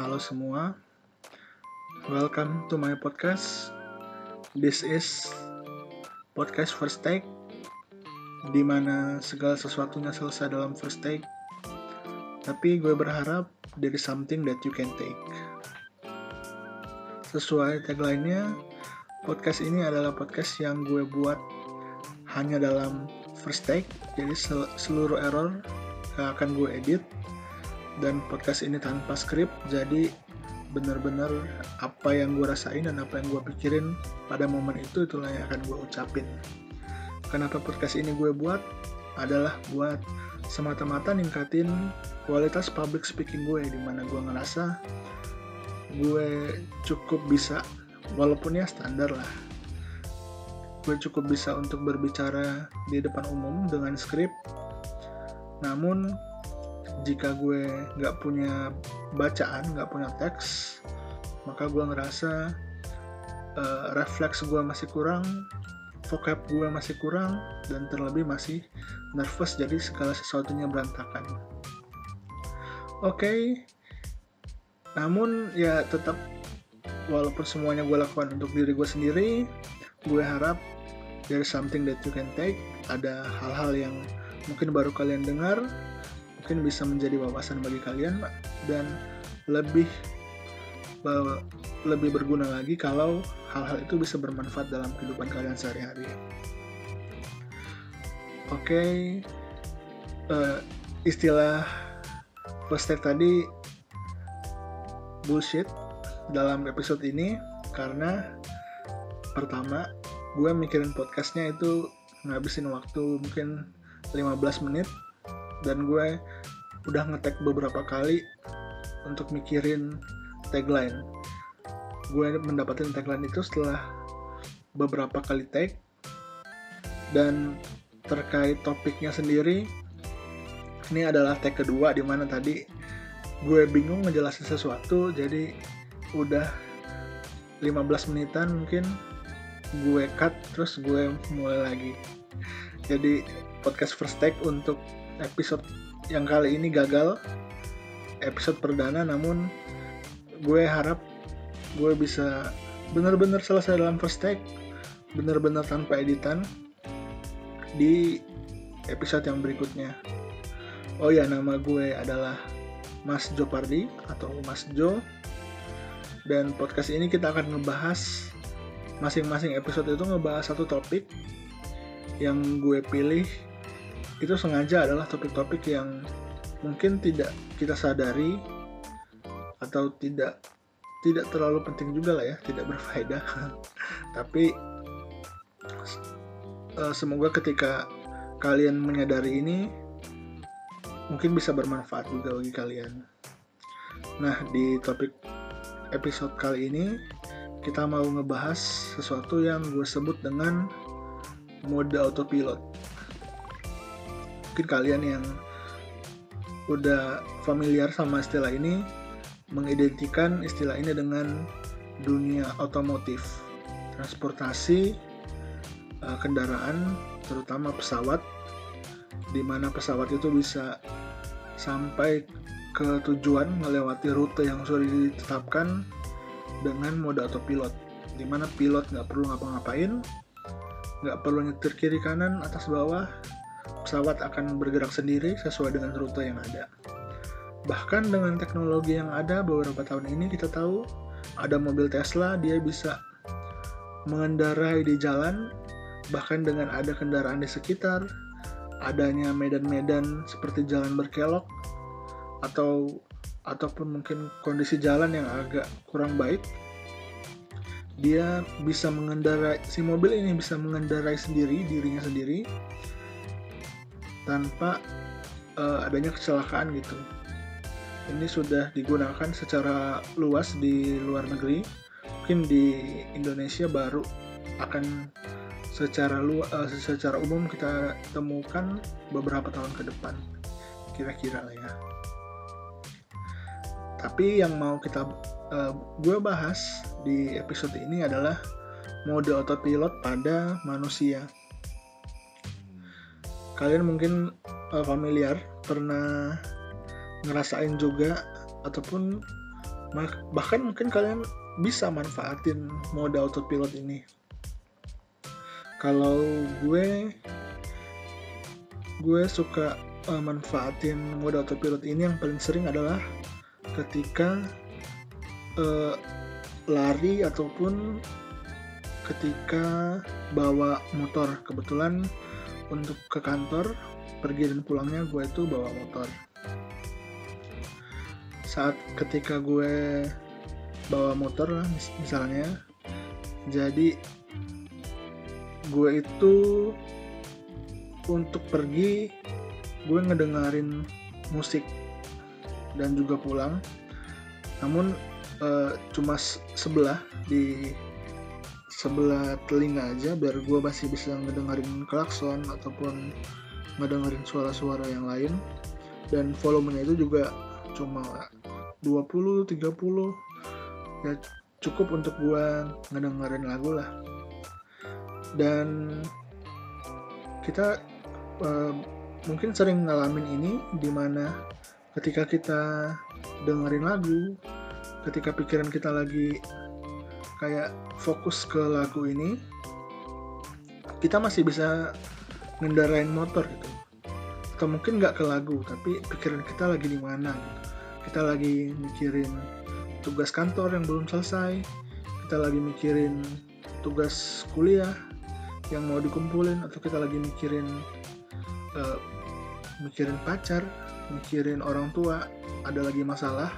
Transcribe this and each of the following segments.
Halo semua, welcome to my podcast. This is podcast first take, di mana segala sesuatunya selesai dalam first take. Tapi gue berharap there something that you can take. Sesuai tagline-nya, podcast ini adalah podcast yang gue buat hanya dalam first take, jadi seluruh error akan gue edit dan podcast ini tanpa skrip jadi benar-benar apa yang gue rasain dan apa yang gue pikirin pada momen itu itulah yang akan gue ucapin. Kenapa podcast ini gue buat? Adalah buat semata-mata ningkatin kualitas public speaking gue di mana gue ngerasa gue cukup bisa walaupun ya standar lah. Gue cukup bisa untuk berbicara di depan umum dengan skrip namun jika gue nggak punya bacaan nggak punya teks maka gue ngerasa uh, refleks gue masih kurang vocab gue masih kurang dan terlebih masih nervous jadi segala sesuatunya berantakan oke okay. namun ya tetap walaupun semuanya gue lakukan untuk diri gue sendiri gue harap there is something that you can take ada hal-hal yang mungkin baru kalian dengar mungkin bisa menjadi wawasan bagi kalian dan lebih lebih berguna lagi kalau hal-hal itu bisa bermanfaat dalam kehidupan kalian sehari-hari. Oke, okay. uh, eh, istilah first tadi bullshit dalam episode ini karena pertama gue mikirin podcastnya itu ngabisin waktu mungkin 15 menit dan gue udah ngetek beberapa kali untuk mikirin tagline. Gue mendapatkan tagline itu setelah beberapa kali tag. Dan terkait topiknya sendiri ini adalah tag kedua di mana tadi gue bingung ngejelasin sesuatu jadi udah 15 menitan mungkin gue cut terus gue mulai lagi. Jadi podcast first take untuk episode yang kali ini gagal. Episode perdana namun gue harap gue bisa benar-benar selesai dalam first take benar-benar tanpa editan di episode yang berikutnya. Oh ya nama gue adalah Mas Jo Pardi atau Mas Jo. Dan podcast ini kita akan ngebahas masing-masing episode itu ngebahas satu topik yang gue pilih itu sengaja adalah topik-topik yang mungkin tidak kita sadari atau tidak tidak terlalu penting juga lah ya, tidak berfaedah. Tapi uh, semoga ketika kalian menyadari ini mungkin bisa bermanfaat juga bagi kalian. Nah, di topik episode kali ini kita mau ngebahas sesuatu yang gue sebut dengan mode autopilot mungkin kalian yang udah familiar sama istilah ini mengidentikan istilah ini dengan dunia otomotif, transportasi uh, kendaraan, terutama pesawat, di mana pesawat itu bisa sampai ke tujuan melewati rute yang sudah ditetapkan dengan mode autopilot, di mana pilot nggak perlu ngapa-ngapain, nggak perlu nyetir kiri kanan atas bawah, pesawat akan bergerak sendiri sesuai dengan rute yang ada. Bahkan dengan teknologi yang ada beberapa tahun ini kita tahu ada mobil Tesla dia bisa mengendarai di jalan bahkan dengan ada kendaraan di sekitar adanya medan-medan seperti jalan berkelok atau ataupun mungkin kondisi jalan yang agak kurang baik dia bisa mengendarai si mobil ini bisa mengendarai sendiri dirinya sendiri tanpa uh, adanya kecelakaan gitu. Ini sudah digunakan secara luas di luar negeri. Mungkin di Indonesia baru akan secara lu uh, secara umum kita temukan beberapa tahun ke depan. Kira-kira lah ya. Tapi yang mau kita uh, gue bahas di episode ini adalah mode autopilot pada manusia kalian mungkin uh, familiar pernah ngerasain juga ataupun bahkan mungkin kalian bisa manfaatin mode autopilot ini. Kalau gue gue suka uh, manfaatin mode autopilot ini yang paling sering adalah ketika uh, lari ataupun ketika bawa motor. Kebetulan untuk ke kantor pergi dan pulangnya gue itu bawa motor. Saat ketika gue bawa motor lah misalnya jadi gue itu untuk pergi gue ngedengerin musik dan juga pulang. Namun uh, cuma sebelah di sebelah telinga aja biar gue masih bisa ngedengerin klakson ataupun ngedengerin suara-suara yang lain. Dan volumenya itu juga cuma 20 30 ya cukup untuk gua ngedengerin lagu lah. Dan kita uh, mungkin sering ngalamin ini di mana ketika kita dengerin lagu ketika pikiran kita lagi kayak fokus ke lagu ini kita masih bisa ngendarain motor gitu. Atau mungkin nggak ke lagu tapi pikiran kita lagi di mana gitu. Kita lagi mikirin tugas kantor yang belum selesai kita lagi mikirin tugas kuliah yang mau dikumpulin atau kita lagi mikirin uh, mikirin pacar mikirin orang tua ada lagi masalah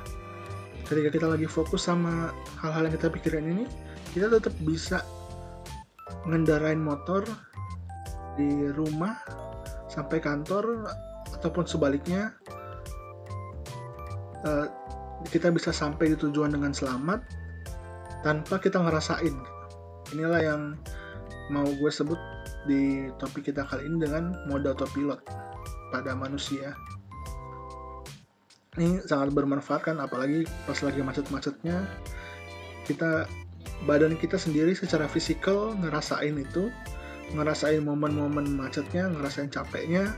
ketika kita lagi fokus sama hal-hal yang kita pikirin ini kita tetap bisa ngendarain motor di rumah sampai kantor ataupun sebaliknya uh, kita bisa sampai di tujuan dengan selamat tanpa kita ngerasain. Inilah yang mau gue sebut di topik kita kali ini dengan mode autopilot pada manusia. Ini sangat bermanfaat kan, apalagi pas lagi macet-macetnya, kita badan kita sendiri secara fisikal ngerasain itu, ngerasain momen-momen macetnya, ngerasain capeknya,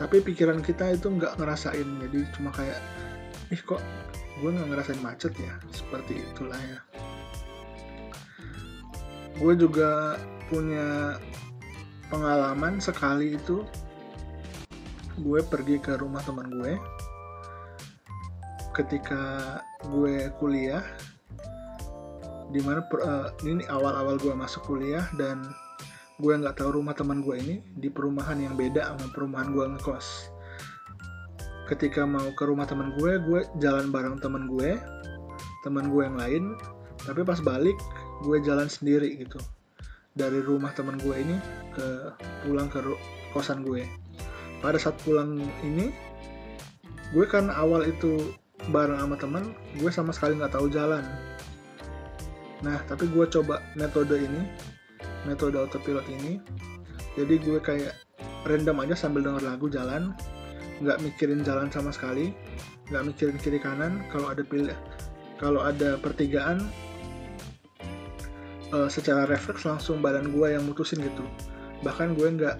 tapi pikiran kita itu nggak ngerasain, jadi cuma kayak ih kok gue nggak ngerasain macet ya? Seperti itulah ya. Gue juga punya pengalaman sekali itu gue pergi ke rumah teman gue ketika gue kuliah di mana per, uh, ini awal-awal gue masuk kuliah dan gue nggak tahu rumah teman gue ini di perumahan yang beda sama perumahan gue ngekos. Ketika mau ke rumah teman gue gue jalan bareng teman gue teman gue yang lain tapi pas balik gue jalan sendiri gitu. Dari rumah teman gue ini ke pulang ke kosan gue. Pada saat pulang ini gue kan awal itu bareng sama teman gue sama sekali nggak tahu jalan. Nah tapi gue coba metode ini metode autopilot ini. Jadi gue kayak random aja sambil denger lagu jalan nggak mikirin jalan sama sekali nggak mikirin kiri kanan. Kalau ada pilih kalau ada pertigaan uh, secara refleks langsung badan gue yang mutusin gitu. Bahkan gue nggak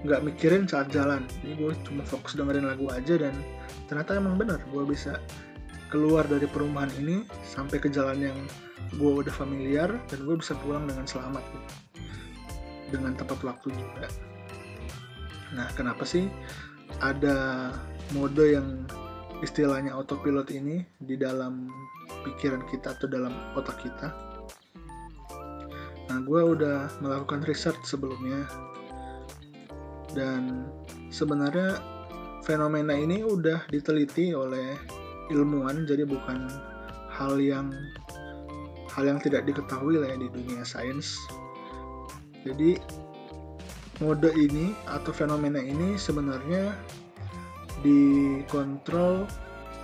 nggak mikirin saat jalan jadi gue cuma fokus dengerin lagu aja dan ternyata emang bener gue bisa keluar dari perumahan ini sampai ke jalan yang gue udah familiar dan gue bisa pulang dengan selamat gitu. dengan tepat waktu juga nah kenapa sih ada mode yang istilahnya autopilot ini di dalam pikiran kita atau dalam otak kita. Nah, gue udah melakukan riset sebelumnya dan sebenarnya fenomena ini udah diteliti oleh ilmuwan, jadi bukan hal yang hal yang tidak diketahui lah ya di dunia sains. Jadi mode ini atau fenomena ini sebenarnya dikontrol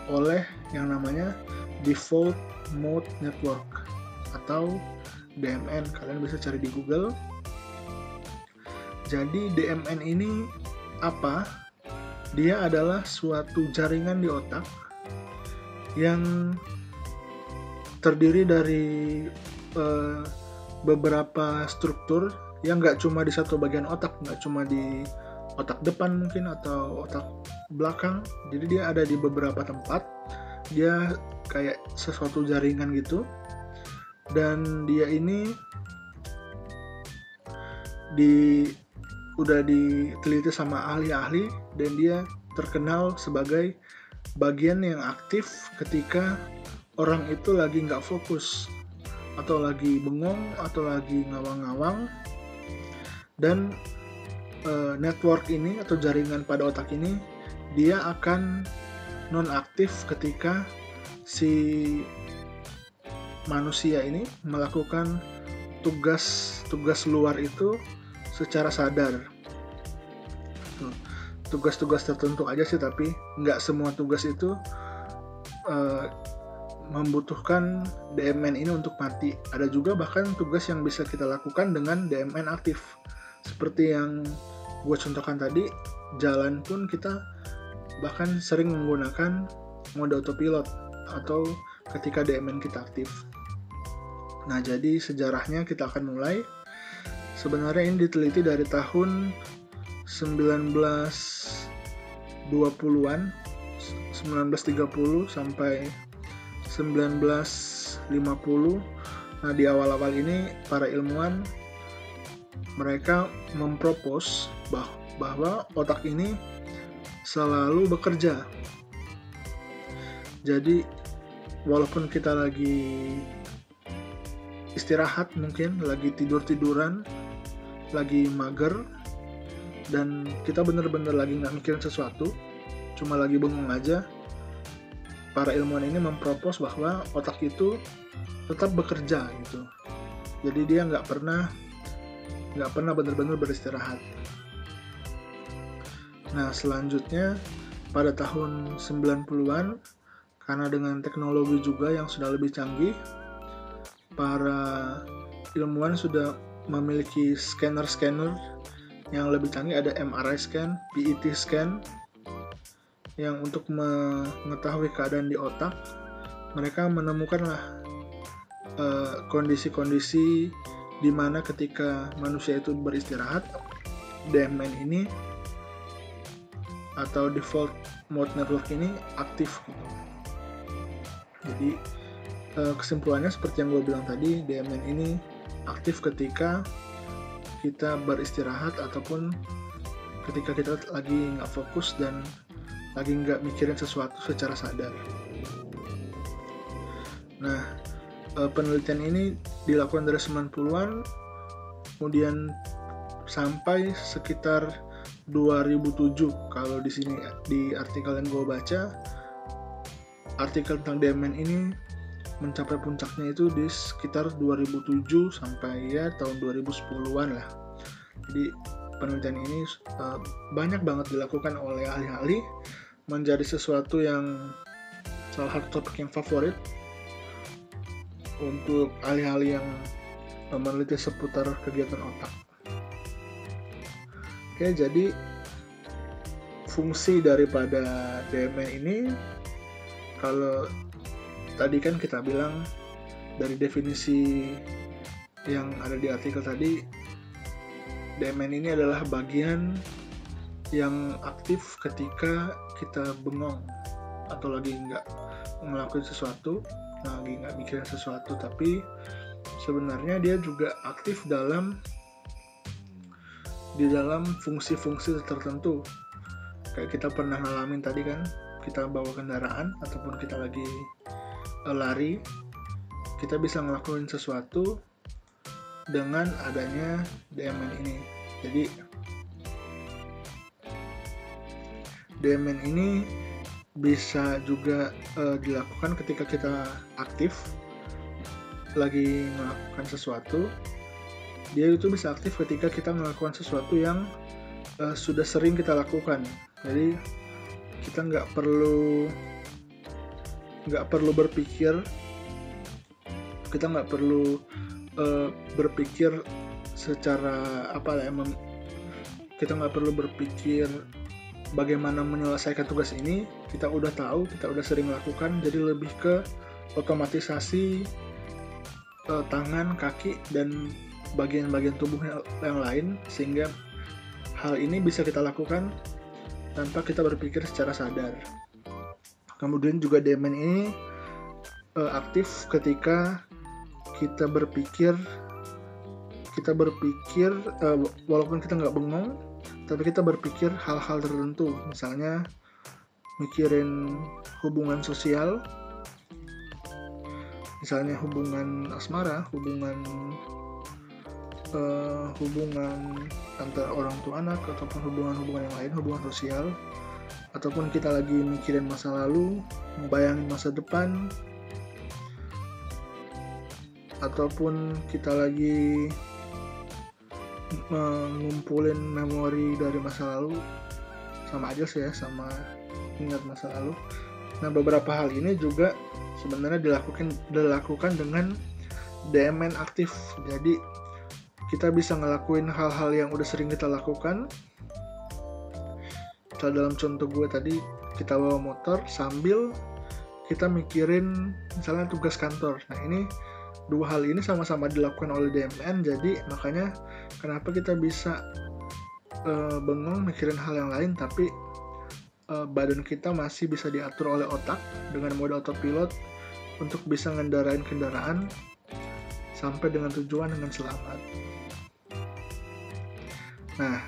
oleh yang namanya default mode network atau DMN kalian bisa cari di Google jadi DMN ini apa? Dia adalah suatu jaringan di otak yang terdiri dari uh, beberapa struktur yang nggak cuma di satu bagian otak nggak cuma di otak depan mungkin atau otak belakang. Jadi dia ada di beberapa tempat. Dia kayak sesuatu jaringan gitu. Dan dia ini di udah diteliti sama ahli-ahli dan dia terkenal sebagai bagian yang aktif ketika orang itu lagi nggak fokus atau lagi bengong atau lagi ngawang-ngawang. Dan e, network ini atau jaringan pada otak ini dia akan non aktif ketika si manusia ini melakukan tugas tugas luar itu secara sadar tugas-tugas tertentu aja sih tapi nggak semua tugas itu uh, membutuhkan DMN ini untuk mati. Ada juga bahkan tugas yang bisa kita lakukan dengan DMN aktif. Seperti yang gue contohkan tadi, jalan pun kita bahkan sering menggunakan mode autopilot atau ketika DMN kita aktif. Nah, jadi sejarahnya kita akan mulai. Sebenarnya ini diteliti dari tahun 1920-an, 1930 sampai 1950 nah di awal-awal ini para ilmuwan mereka mempropos bah bahwa otak ini selalu bekerja. Jadi walaupun kita lagi istirahat mungkin lagi tidur-tiduran lagi mager dan kita bener-bener lagi nggak mikirin sesuatu cuma lagi bengong aja para ilmuwan ini mempropos bahwa otak itu tetap bekerja gitu. Jadi dia nggak pernah nggak pernah benar-benar beristirahat. Nah selanjutnya pada tahun 90-an karena dengan teknologi juga yang sudah lebih canggih, para ilmuwan sudah memiliki scanner-scanner yang lebih canggih ada MRI scan, PET scan, yang untuk mengetahui keadaan di otak mereka menemukanlah uh, kondisi-kondisi di mana ketika manusia itu beristirahat DMN ini atau default mode network ini aktif gitu. Jadi uh, kesimpulannya seperti yang gue bilang tadi DMN ini aktif ketika kita beristirahat ataupun ketika kita lagi nggak fokus dan lagi nggak mikirin sesuatu secara sadar. Nah, eh, penelitian ini dilakukan dari 90-an, kemudian sampai sekitar 2007 kalau di sini di artikel yang gue baca artikel tentang demen ini mencapai puncaknya itu di sekitar 2007 sampai ya tahun 2010-an lah jadi penelitian ini uh, banyak banget dilakukan oleh ahli-ahli menjadi sesuatu yang salah satu topik yang favorit untuk ahli-ahli yang meneliti seputar kegiatan otak. Oke, jadi fungsi daripada DMN ini kalau tadi kan kita bilang dari definisi yang ada di artikel tadi DMN ini adalah bagian yang aktif ketika kita bengong atau lagi nggak ngelakuin sesuatu lagi nggak mikirin sesuatu tapi sebenarnya dia juga aktif dalam di dalam fungsi-fungsi tertentu. Kayak kita pernah ngalamin tadi kan kita bawa kendaraan ataupun kita lagi lari kita bisa ngelakuin sesuatu dengan adanya DMN ini. Jadi DMN ini bisa juga uh, dilakukan ketika kita aktif lagi melakukan sesuatu dia itu bisa aktif ketika kita melakukan sesuatu yang uh, sudah sering kita lakukan. Jadi kita nggak perlu nggak perlu berpikir kita nggak perlu uh, berpikir secara apa ya kita nggak perlu berpikir bagaimana menyelesaikan tugas ini. Kita udah tahu kita udah sering lakukan jadi lebih ke otomatisasi uh, tangan kaki dan bagian-bagian tubuh yang lain sehingga hal ini bisa kita lakukan tanpa kita berpikir secara sadar kemudian juga DMN ini uh, aktif ketika kita berpikir kita berpikir uh, walaupun kita nggak bengong tapi kita berpikir hal-hal tertentu. Misalnya mikirin hubungan sosial. Misalnya hubungan asmara hubungan uh, hubungan antara orang tua anak ataupun hubungan-hubungan yang lain hubungan sosial ataupun kita lagi mikirin masa lalu membayangin masa depan ataupun kita lagi ngumpulin memori dari masa lalu sama aja sih ya sama ingat masa lalu. Nah beberapa hal ini juga sebenarnya dilakukan dilakukan dengan DMN aktif. Jadi kita bisa ngelakuin hal-hal yang udah sering kita lakukan. Dalam contoh gue tadi kita bawa motor sambil kita mikirin misalnya tugas kantor. Nah ini dua hal ini sama-sama dilakukan oleh DMN jadi makanya kenapa kita bisa uh, bengong mikirin hal yang lain tapi uh, badan kita masih bisa diatur oleh otak dengan mode autopilot untuk bisa ngendarain kendaraan sampai dengan tujuan dengan selamat. Nah,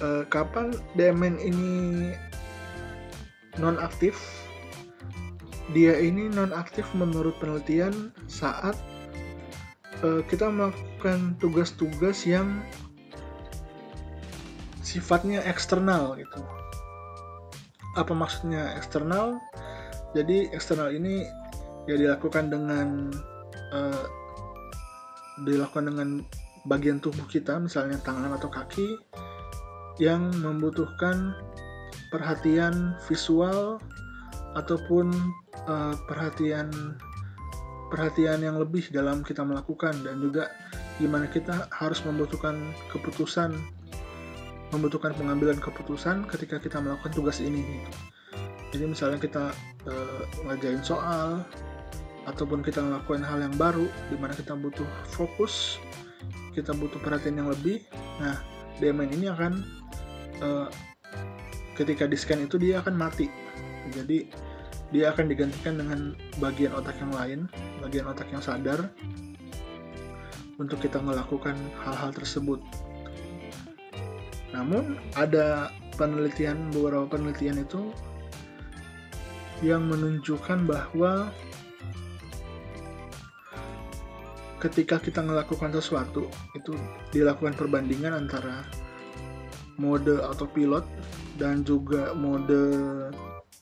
uh, kapan DMN ini non aktif dia ini non-aktif menurut penelitian saat uh, kita melakukan tugas-tugas yang sifatnya eksternal gitu. Apa maksudnya eksternal? Jadi eksternal ini ya dilakukan dengan uh, dilakukan dengan bagian tubuh kita, misalnya tangan atau kaki, yang membutuhkan perhatian visual ataupun uh, perhatian perhatian yang lebih dalam kita melakukan dan juga gimana kita harus membutuhkan keputusan membutuhkan pengambilan keputusan ketika kita melakukan tugas ini gitu. Jadi misalnya kita uh, ngajain soal ataupun kita melakukan hal yang baru di mana kita butuh fokus, kita butuh perhatian yang lebih. Nah, DMN ini akan uh, ketika di scan itu dia akan mati. Jadi dia akan digantikan dengan bagian otak yang lain, bagian otak yang sadar untuk kita melakukan hal-hal tersebut. Namun ada penelitian beberapa penelitian itu yang menunjukkan bahwa ketika kita melakukan sesuatu itu dilakukan perbandingan antara mode autopilot dan juga mode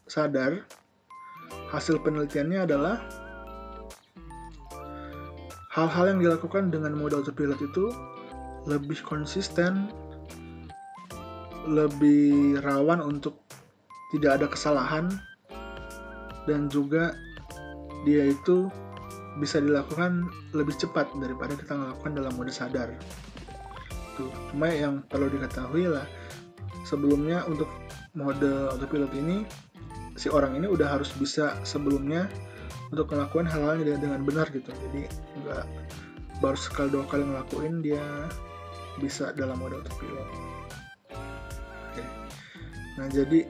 sadar hasil penelitiannya adalah hal-hal yang dilakukan dengan mode autopilot itu lebih konsisten, lebih rawan untuk tidak ada kesalahan, dan juga dia itu bisa dilakukan lebih cepat daripada kita melakukan dalam mode sadar. Tuh, cuma yang perlu diketahui lah sebelumnya untuk mode autopilot ini si orang ini udah harus bisa sebelumnya untuk melakukan hal-hal dengan benar gitu. Jadi nggak baru sekali dua kali ngelakuin dia bisa dalam mode autopilot. Oke. Nah jadi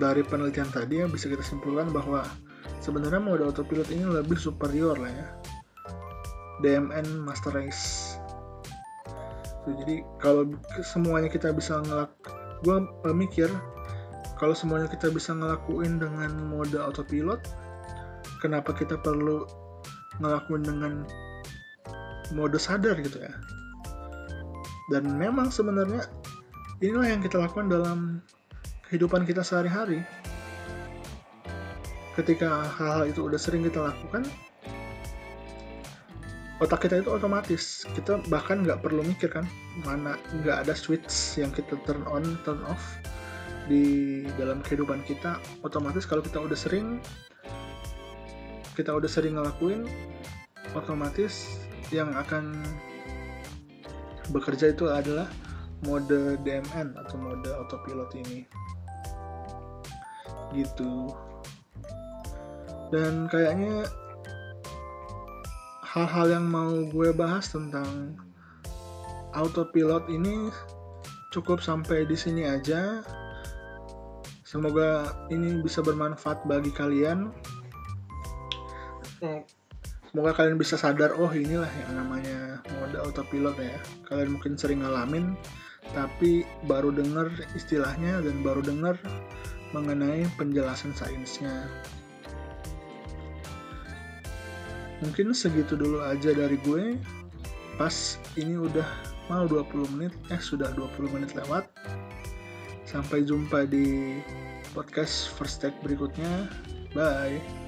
dari penelitian tadi yang bisa kita simpulkan bahwa sebenarnya mode autopilot ini lebih superior lah ya. DMN Master Race jadi kalau semuanya kita bisa ngelak gue mikir kalau semuanya kita bisa ngelakuin dengan mode autopilot kenapa kita perlu ngelakuin dengan mode sadar gitu ya? Dan memang sebenarnya inilah yang kita lakukan dalam kehidupan kita sehari-hari. Ketika hal-hal itu udah sering kita lakukan otak kita itu otomatis. Kita bahkan nggak perlu mikir kan mana nggak ada switch yang kita turn on turn off di dalam kehidupan kita. Otomatis kalau kita udah sering kita udah sering ngelakuin otomatis yang akan bekerja itu adalah mode DMN atau mode autopilot ini. Gitu. Dan kayaknya hal-hal yang mau gue bahas tentang autopilot ini cukup sampai di sini aja. Semoga ini bisa bermanfaat bagi kalian. Semoga kalian bisa sadar oh inilah yang namanya mode autopilot ya. Kalian mungkin sering ngalamin tapi baru dengar istilahnya dan baru dengar mengenai penjelasan sainsnya mungkin segitu dulu aja dari gue. Pas ini udah mau 20 menit. Eh sudah 20 menit lewat. Sampai jumpa di podcast first take berikutnya. Bye